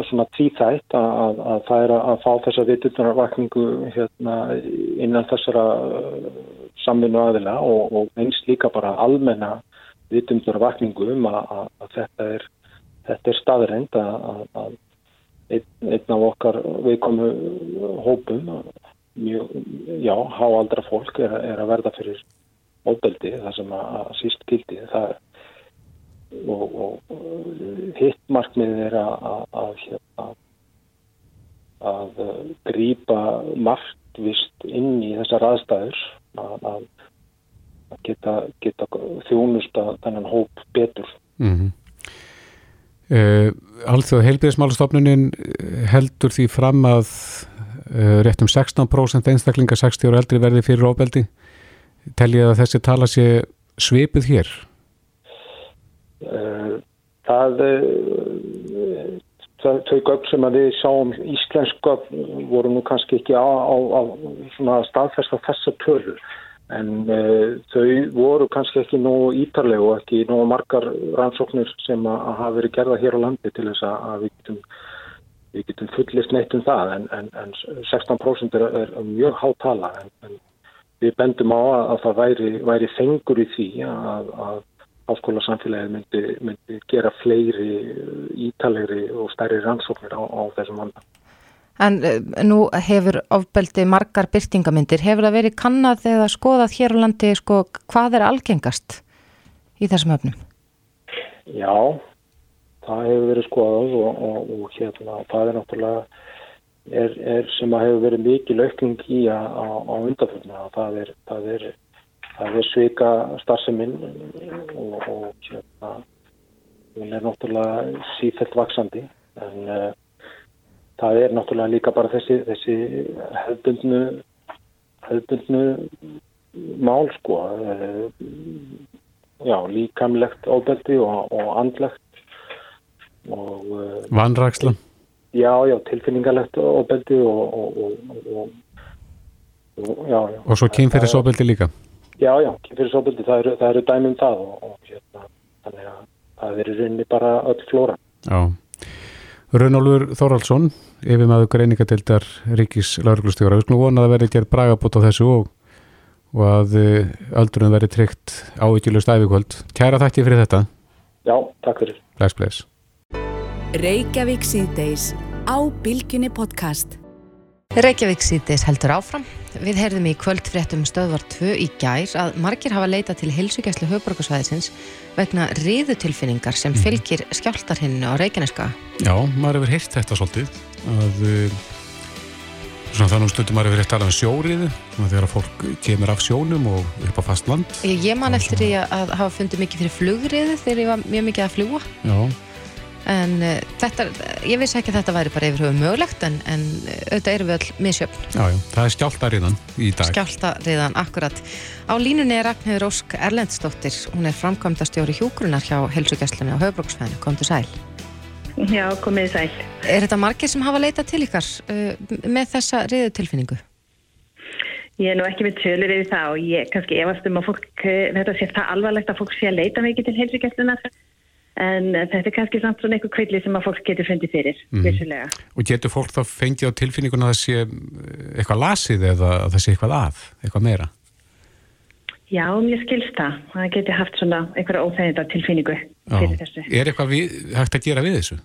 svona tvíþætt að, að það er að fá þessa vitundunarvakningu hérna, innan þessara uh, samvinnu aðila og, og einst líka bara almenna vitundunarvakningu um að, að þetta er, er staðreind að, að einn, af okkar viðkomu hópum mjög, já, háaldra fólk er, er að verða fyrir óbeldi það sem að, að síst gildi. Það er og, og hitt markmiðið er að að, að hérna, grýpa margt inn í þessar aðstæður að, að geta, geta þjónust að þennan hóp betur mm -hmm. Uh, eh, Alþjóð heilbíðismálastofnunin eh, heldur því fram að uh, rétt um 16% einstaklinga 60 ára eldri verði fyrir óbeldi teljið að þessi tala sé svipið hér? Uh, það þau gögg sem að við sáum íslensk gögg voru nú kannski ekki á, á, á staðfesta þessa tölur en uh, þau voru kannski ekki nógu ítarleg og ekki nógu margar rannsóknir sem að, að hafa verið gerða hér á landi til þess að við getum, getum fullist neitt um það. En, en, en 16% er, er mjög hátala en, en við bendum á að, að það væri, væri fengur í því að, að áskóla samfélagið myndi, myndi gera fleiri ítalegri og stærri rannsóknir á, á þessum vandan. En eh, nú hefur ofbeldi margar byrtingamindir. Hefur það verið kannad eða skoðað hér á landi sko, hvað er algengast í þessum öfnum? Já, það hefur verið skoðað og, og, og hérna, það er náttúrulega er, er sem að hefur verið mikið lökning í að, á, á undanfjörna. Það er, það er, það er svika starfseminn og, og hérna, hún er náttúrulega sífælt vaksandi en uh, það er náttúrulega líka bara þessi, þessi hefðbundnu hefðbundnu mál sko eh, já, líkamlegt óbeldi og, og andlegt og eh, Vandraksla Já, já, tilfinningalegt óbeldi og, og, og já, já. Og svo kynferðisóbeldi líka Já, já, kynferðisóbeldi, það eru, það eru dæmum það og hérna, þannig að það er í rauninni bara öll flóra Já Rönnólfur Þóraldsson, yfir maður greiningatildar Ríkis lauruglustjóra. Við skulum vona að það verði gerð bragabót á þessu og, og að eh, öldrunum verði tryggt ávíkjulegst æfikvöld. Kæra þakki fyrir þetta. Já, takk fyrir. Bless, bless. Reykjavík síðdeis á Bilginni podcast. Reykjavík síðdeis heldur áfram. Við heyrðum í kvöldfréttum stöðvar 2 í gær að margir hafa leitað til hilsugjæslu höfbrukarsvæðisins vegna riðutilfinningar sem fylgir skjáltarhinnu á Reykjaneska. Já, maður hefur heyrt þetta svolítið að uh, svona þannig stundum maður hefur heyrt talað um sjóriðu þegar fólk kemur af sjónum og upp á fast land. Ég, ég man eftir því að hafa fundið mikið fyrir flugriðu þegar ég var mjög mikið að fljúa. Já en uh, þetta, ég vissi ekki að þetta væri bara yfir höfu mögulegt en, en auðvitað eru við öll misjöfn. Já, já, það er skjáltariðan í dag. Skjáltariðan, akkurat. Á línunni er Ragnhjóður Ósk Erlendsdóttir. Hún er framkvæmdastjóri hjúgrunar hjá helsugjastlunni á höfbruksfæðinu, kom til sæl. Já, komið sæl. Er þetta margir sem hafa leitað til ykkar uh, með þessa riðutilfinningu? Ég er nú ekki með tölur yfir það og ég kannski efast um að fólk, þetta sé það alvarlegt að fólk sé að leita mikið til helsugjastlunar en þetta er kannski samt svona eitthvað kveitli sem að fólk getur fundið fyrir, mm. vissulega. Og getur fólk þá fengið á tilfinninguna að það sé eh, eitthvað lasið eða að það sé eitthvað að, eitthvað meira? Já, mér skilst það. Það getur haft svona eitthvað óþæginda tilfinningu fyrir þessu. Er eitthvað við, hægt að gera við þessu?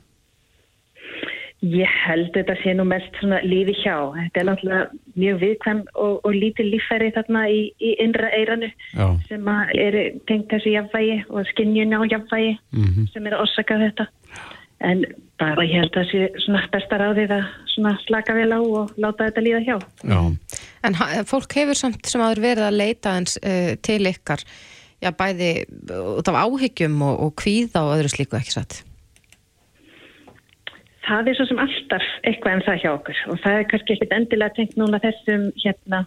Ég held þetta sé nú mest svona lífi hjá. Þetta er náttúrulega mjög viðkvæm og, og lítið lífæri þarna í, í innra eiranu Já. sem er tengt þessu jafnvægi og skinnjun á jafnvægi mm -hmm. sem er að orsaka þetta. En bara ég held að það sé svona besta ráðið að slaka vel á og láta þetta líða hjá. Já. En fólk hefur samt sem aður verið að leita eins uh, til ykkar, já bæði út af áhyggjum og, og kvíða og öðru slíku ekki satt? Það er svo sem alltaf eitthvað en það hjá okkur og það er kannski ekkit endilega tengt núna þessum hérna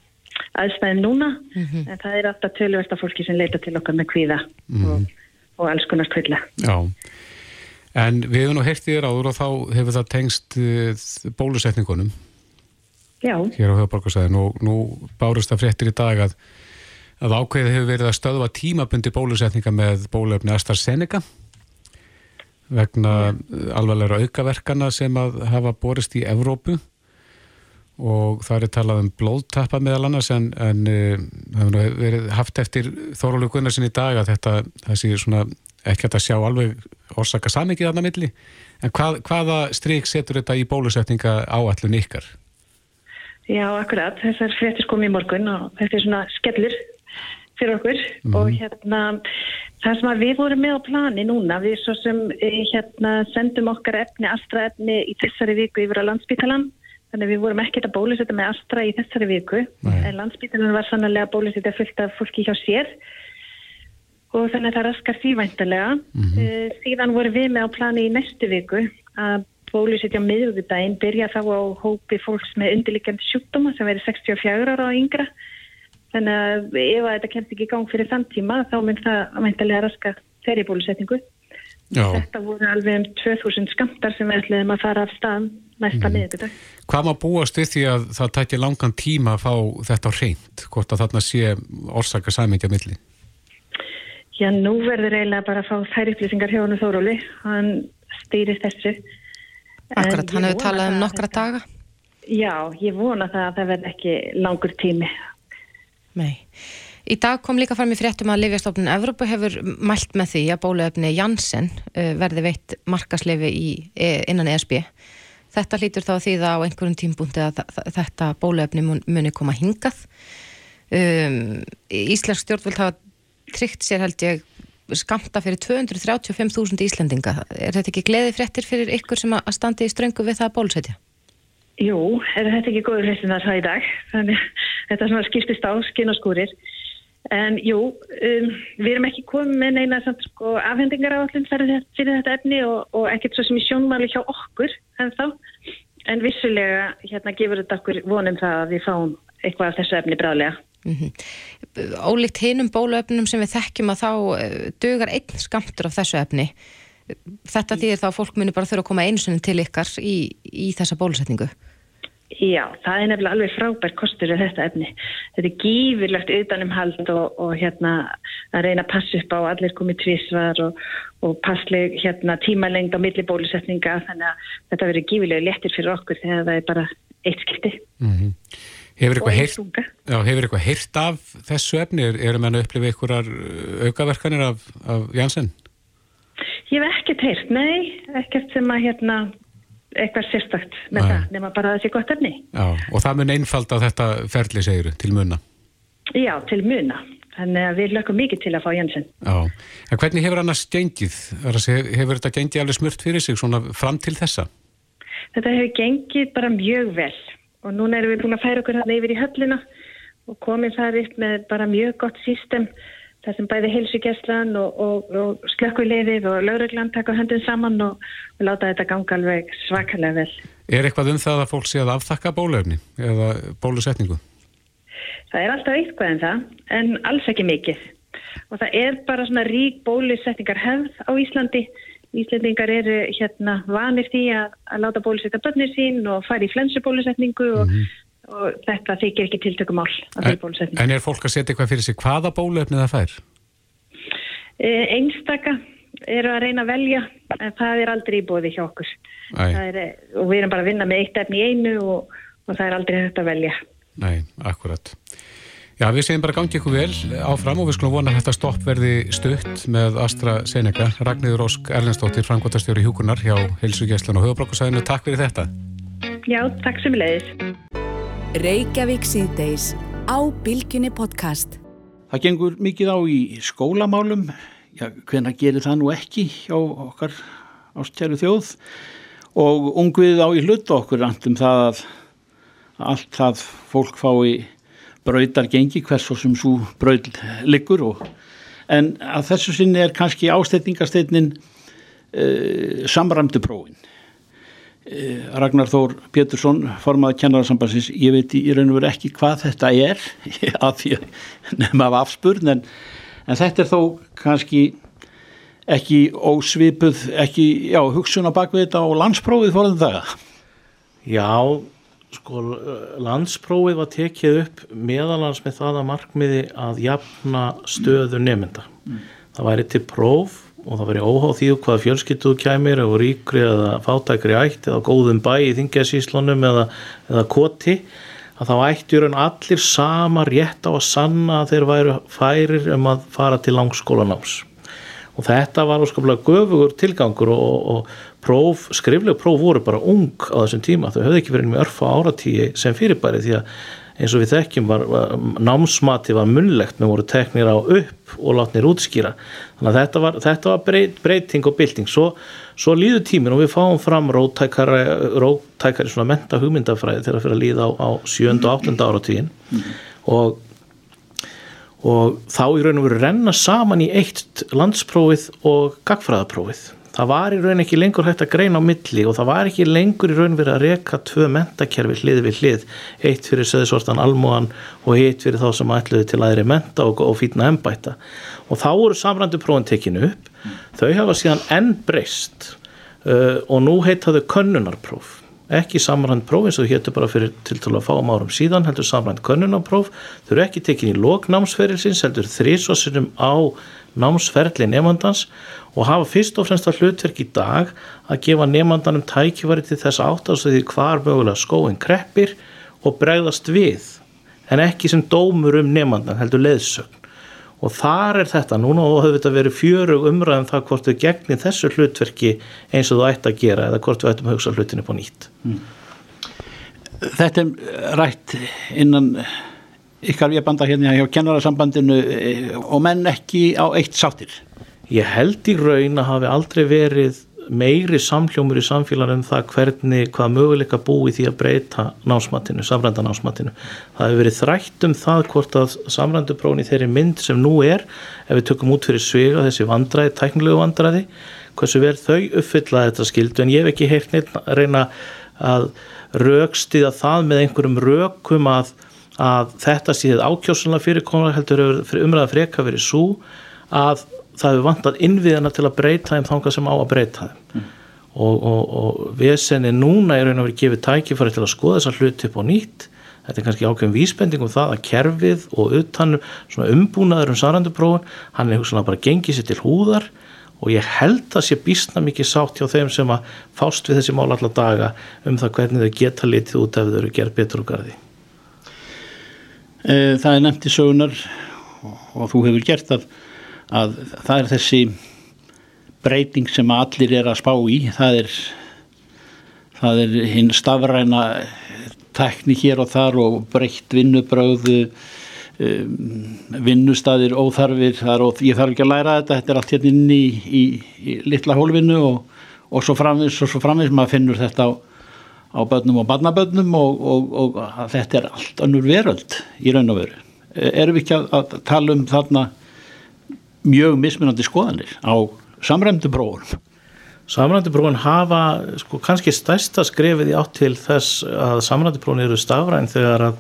aðstæðum núna mm -hmm. en það er alltaf tölversta fólki sem leita til okkar með kvíða mm -hmm. og, og alls konar kvilla. Já, en við hefum nú heyrtið þér áður og þá hefur það tengst uh, bólusetningunum Já. hér á höfuborgarsæðin og nú bárust það fréttir í dag að, að ákveðið hefur verið að stöðva tímabundi bólusetninga með bólöfni AstraZeneca vegna alvarlega aukaverkana sem að hafa borist í Evrópu. Og það er talað um blóðtappa meðal annars en, en það hefur verið haft eftir Þórólu Gunnarsin í dag að þetta þessi svona ekki að sjá alveg orsaka samikið aðna milli. En hvað, hvaða stryk setur þetta í bólusetninga áallun ykkar? Já, akkurat, þessar fréttis kom í morgun og þetta er svona skellur fyrir okkur mm. og hérna það sem við vorum með á plani núna við svo sem eh, hérna sendum okkar efni, Astra efni í þessari viku yfir á landsbítalan þannig við vorum ekkert að bólusetta með Astra í þessari viku Nei. en landsbítalan var sannlega bólusetta fullt af fólki hjá sér og þannig að það raskar þývæntalega mm -hmm. uh, síðan vorum við með á plani í næstu viku að bólusetja miðugudaginn byrja þá á hópi fólks með undirlikjandi sjúkdóma sem verið 64 ára á yngra Þannig að ef að þetta kemst ekki í gang fyrir þann tíma þá mynd það að mæntilega raska þeirri bólusetningu. Já. Þetta voru alveg um 2000 skamtar sem við ætliðum að fara af stað næsta mm. miðugudag. Hvað maður búast við því að það tækir langan tíma að fá þetta reynd? Hvort að þarna sé orsaka sæmingja milli? Já, nú verður eiginlega bara að fá þær upplýsingar hjá hann og Þóróli. Hann stýrir þessu. Akkurat, hann hefur talað um nokkra daga. Já, ég vona það að það verð ekki langur tími Nei. Í dag kom líka fram í fréttum að Livjastofnun Evrópu hefur mælt með því að bóluefni Janssen uh, verði veitt markaslefi e, innan ESB. Þetta hlýtur þá því það á einhverjum tímbúndi að þetta bóluefni muni koma hingað. Um, Íslensk stjórnvöld hafa tryggt sér held ég skamta fyrir 235.000 Íslendinga. Er þetta ekki gleði fréttir fyrir ykkur sem að standi í ströngu við það að bólusetja? Jú, er þetta ekki góður hlustin það í dag? Þannig þetta svona skiptist á skinn og skúrir. En jú, um, við erum ekki komið með neina sko, afhendingar á allin fyrir þetta efni og, og ekkert svo sem í sjónmáli hjá okkur en þá. En vissulega hérna gefur þetta okkur vonum það að við fáum eitthvað af þessu efni bráðlega. Mm -hmm. Ólíkt hinum bóluefnum sem við þekkjum að þá uh, dögar einn skamtur af þessu efni. Þetta þýðir þá að fólk muni bara þurfa að koma eins og til ykkar í, í þessa bólusetningu. Já, það er nefnilega alveg frábært kostur af þetta efni. Þetta er gífurlegt utanumhald og, og hérna að reyna að passa upp á allir komið tvísvar og, og passleg hérna, tímalengd á millibólusetninga þannig að þetta verður gífurlega léttir fyrir okkur þegar það er bara eitt skipti. Mm -hmm. Hefur eitthvað, heyrt, já, hefur eitthvað heyrt af þessu efni? Erum við að upplifa einhverjar aukaverkanir af, af Janssen? Ég hef ekkert heyrt, nei, ekkert sem að hérna eitthvað sérstakt með nei. það, nema bara þessi gott efni. Já, og það mun einfald að þetta ferli segiru til muna? Já, til muna. Þannig að við lökum mikið til að fá Jensen. Já, en hvernig hefur annars gengið? Hefur þetta gengið alveg smurt fyrir sig svona fram til þessa? Þetta hefur gengið bara mjög vel og núna erum við búin að færa okkur hann yfir í höllina og komið þar upp með bara mjög gott sístem þar sem bæði heilsugjastlan og, og, og slökkulegðið og lauruglan taka höndin saman og, og láta þetta ganga alveg svakalega vel. Er eitthvað um það að fólk sé að aftakka bólöfni eða bólusetningu? Það er alltaf eitthvað en það, en alls ekki mikið. Og það er bara svona rík bólusetningar hefð á Íslandi. Íslandingar eru hérna vanir því að, að láta bólusetja börnir sín og fara í flensubólusetningu og, mm -hmm. Og þetta þykir ekki tiltökum ál að því bólusetningu. En er fólk að setja eitthvað fyrir sig hvaða bólöfni það fær? E, einstaka eru að reyna að velja, en það er aldrei í bóði hjá okkur. Er, og við erum bara að vinna með eitt efni í einu og, og það er aldrei þetta að velja. Nei, akkurat. Já, við segjum bara gangið ykkur vel áfram og við skulum vona að þetta stopp verði stutt með AstraZeneca. Ragnhildur Ósk Erlendstóttir, frangvotastjóri Hjúkunar hjá Helsugjæslan og Höfabrókarsæðinu. Takk fyrir þetta. Já, takk sem leiðis. Reykjavík síðdeis á Bilginni podcast. Það gengur mikið á í skólamálum. Já, hvena gerir það nú ekki hjá okkar ástjæru þjóð og ungvið á í hlut okkur andum það að allt það fólk fái brautar gengi hvers og sem svo braud liggur og, en að þessu sinni er kannski ástætningarsteitnin uh, eh, samramdu prófin uh, Ragnar Þór Pétursson formaði kennararsambansins, ég veit í raun og veru ekki hvað þetta er að því að nefna af afspurn en, en þetta er þó kannski ekki ósvipuð ekki, já, hugsun á bakvið þetta og landsprófið fórðum það Já sko landsprófið var tekið upp meðalans með það að markmiði að jafna stöðu nefnda mm. það væri til próf og það væri óháð því hvað fjölskyttuð kæmir eða ríkri eða fátækri ætt eða góðum bæ í þingjasíslunum eða, eða koti að þá ættir allir sama rétt á að sanna að þeir væri færir um að fara til langskólanáms. Og þetta var óskaplega göfugur tilgangur og, og próf, skrifleg próf voru bara ung á þessum tíma, þau höfðu ekki verið með örfa áratíi sem fyrirbæri því að eins og við þekkjum var, var námsmati var munlegt, við voru teknir á upp og látnir útskýra þannig að þetta var, þetta var breyt, breyting og bylting svo, svo líður tímin og við fáum fram rótækari, rótækari svona menta hugmyndafræði þegar það fyrir að líða á, á 7. og 8. áratíin mm. og og þá í raun og veru renna saman í eitt landsprófið og gagfræðaprófið. Það var í raun ekki lengur hægt að greina á milli og það var ekki lengur í raun verið að reka tvö mentakerfi hlið við hlið, eitt fyrir söðsortan almóan og eitt fyrir þá sem ætluði til aðri menta og, og fýtna ennbæta. Og þá voru samrandi prófin tekinu upp, þau hafa síðan enn breyst uh, og nú heitaðu könnunarpróf. Ekki samrænt próf eins og þú héttu bara fyrir til til að fá um árum síðan heldur samrænt könnunapróf þau eru ekki tekin í lok námsferilsins heldur þrísvarsinum á námsferli nefnandans og hafa fyrst og fremst að hlutverk í dag að gefa nefnandanum tækifari til þess áttast því hvar mögulega skóin kreppir og bregðast við en ekki sem dómur um nefnandan heldur leðsögn og þar er þetta núna og hefur þetta verið fjörug umræðum það hvort við gegnum þessu hlutverki eins og þú ætti að gera eða hvort við ættum að hugsa hlutinu på nýtt mm. Þetta er rætt innan ykkar við banda hérna hjá kennarasambandinu eh, og menn ekki á eitt sáttir Ég held í raun að hafi aldrei verið meiri samhljómur í samfélaginu um það hvernig, hvað möguleika búi því að breyta námsmatinu, samrænda námsmatinu. Það hefur verið þrætt um það hvort að samrænduprófni þeirri mynd sem nú er, ef við tökum út fyrir svega þessi vandræði, tæknilegu vandræði, hversu vel þau uppfylla þetta skildu en ég hef ekki heilt neitt að reyna að raukstiða það með einhverjum raukum að, að þetta síðan ákjósunlega fyrirkonar heldur fyrir umræða freka verið svo að það hefur vantað innviðana til að breyta þeim þánga sem á að breyta þeim. Mm. og, og, og vesenni núna er raun og verið gefið tækifæri til að skoða þessa hluti upp á nýtt. Þetta er kannski ákveðum vísbending um það að kerfið og utan umbúnaður um saranduprófun, hann er hugsanlega bara gengið sér til húðar og ég held að sé bísna mikið sátt hjá þeim sem að fást við þessi mál allar daga um það hvernig þau geta litið út ef þau eru gerð betur gardi eh, Það er nefnt í sögunar og þú hefur gert það að það er þessi breyting sem allir er að spá í. Það er það er hinn stafræna tekni hér og þar og breytt vinnubröðu um, vinnustadir óþarfir. Þar og ég þarf ekki að læra þetta þetta er allt hérna inn í, í, í litla hólfinu og, og svo framvis og svo framvis maður finnur þetta á, á börnum og barnabörnum og, og, og þetta er allt önnur veröld í raun og veru erum við ekki að, að tala um þarna mjög mismunandi skoðanir á samræmdu prófunum. Samræmdu prófun hafa sko kannski stærsta skrefið í átt til þess að samræmdu prófun eru stafræn þegar að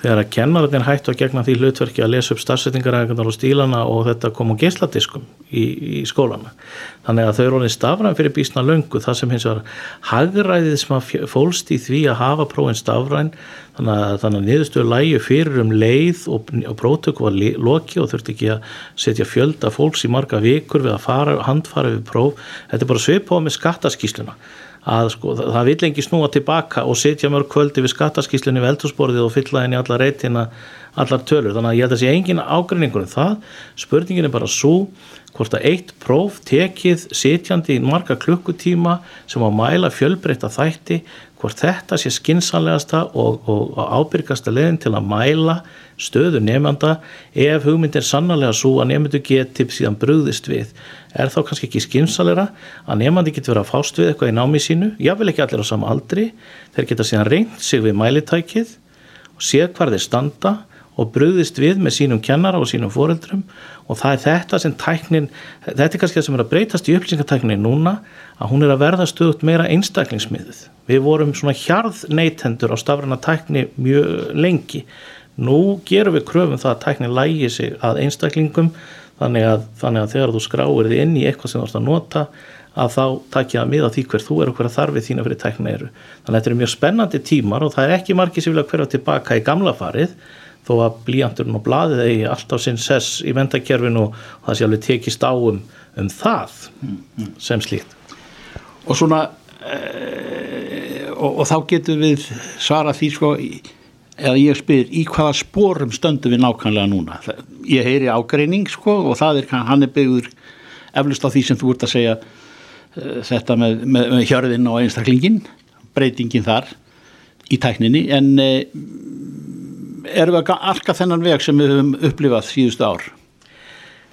þegar að kennarinn hættu að gegna því hlutverki að lesa upp starfsettingarækundar og stílana og þetta kom á geisladiskum í, í skólana. Þannig að þau eru alveg stafræn fyrir bísna löngu það sem hins vegar hagræðið sem að fólst í því að hafa prófin stafræn þannig að, þannig að niðurstöðu lægi fyrir um leið og, og prótöku var loki og þurfti ekki að setja fjölda fólks í marga vikur við að fara, handfara við próf. Þetta er bara svipað með skattaskísluna að sko, það vil engi snúa tilbaka og setja mörg kvöldi við skattaskíslunni við eldursporðið og fylla henni allar reytina allar tölur, þannig að ég held að sé engin ágreiningur um það, spurningin er bara svo hvort að eitt próf tekið setjandi í marga klukkutíma sem á mæla fjölbreyta þætti hvort þetta sé skinsanlegasta og, og, og ábyrgasta leginn til að mæla stöðu nefnda ef hugmynd er sannlega svo að nefndu geti síðan brúðist við. Er þá kannski ekki skinsanlegra að nefnandi getur verið að fást við eitthvað í námi sínu jável ekki allir á sama aldri? Þeir geta síðan reynd sig við mælitækið og séð hvar þeir standa og brúðist við með sínum kennara og sínum foreldrum. Og það er þetta sem tæknin, þetta er kannski það sem er að breytast í upplýsingartækninni núna að hún er að verða stöðut meira einstaklingsmiðuð. Við vorum svona hjarð neytendur á stafræna tækni mjög lengi. Nú gerum við kröfum það að tækni lægi sig að einstaklingum þannig að, þannig að þegar þú skráir þið inn í eitthvað sem þú ætti að nota að þá takja það miða því hver þú er og hverja þarfið þína fyrir tækna eru. Þannig að þetta eru mjög spennandi tímar og það er ekki margir sem vilja hverja tilbaka í gamla farið þó að blíjanturinn og bladið eigi alltaf sinn sess í vendakerfinu og það sé alveg tekist á um, um það sem slíkt. Og svona e, og, og þá getur við svara því sko eða ég spyr í hvaða spórum stöndu við nákvæmlega núna? Ég heyri ágreining sko og það er hann er byggður eflust á því sem þú ert að segja uh, þetta með, með, með hjörðin og einstaklingin breytingin þar í tækninni. En uh, erum við að arka þennan veg sem við höfum upplifað síðustu ár?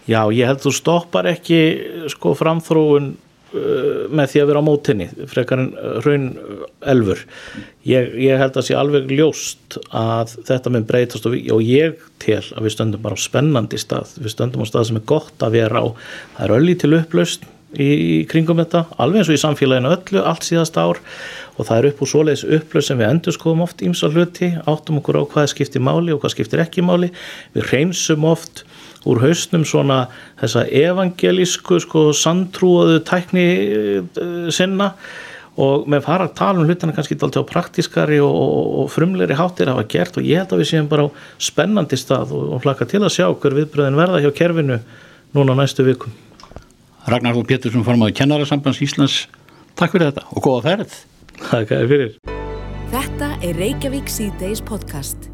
Já, ég held þú stoppar ekki sko framþróun Uh, með því að vera á mótinni frekar en raun elfur. Ég, ég held að sé alveg ljóst að þetta með breytast og, og ég tel að við stöndum bara á spennandi stað, við stöndum á stað sem er gott að vera á, það er öllu til upplaust í, kringum þetta, alveg eins og í samfélaginu öllu, allt síðast ár. Og það er upp úr svoleiðis upplaust sem við endur skoðum oft ímsa hluti, áttum okkur á hvað skiptir máli og hvað skiptir ekki máli. Við reynsum oft úr hausnum svona þessa evangelísku sko sandtrúaðu tækni uh, sinna. Og með fara að tala um hlutana kannski alltaf praktískari og, og, og frumleiri háttir hafa gert. Og ég held að við séum bara á spennandi stað og, og hlaka til að sjá hver viðbröðin verða hjá kerfinu núna næstu vikum Ragnar Þór Pétursson formáði kennarasambands Íslands. Takk fyrir þetta og góða ferð. Takk fyrir. Þetta er Reykjavík C-Days podcast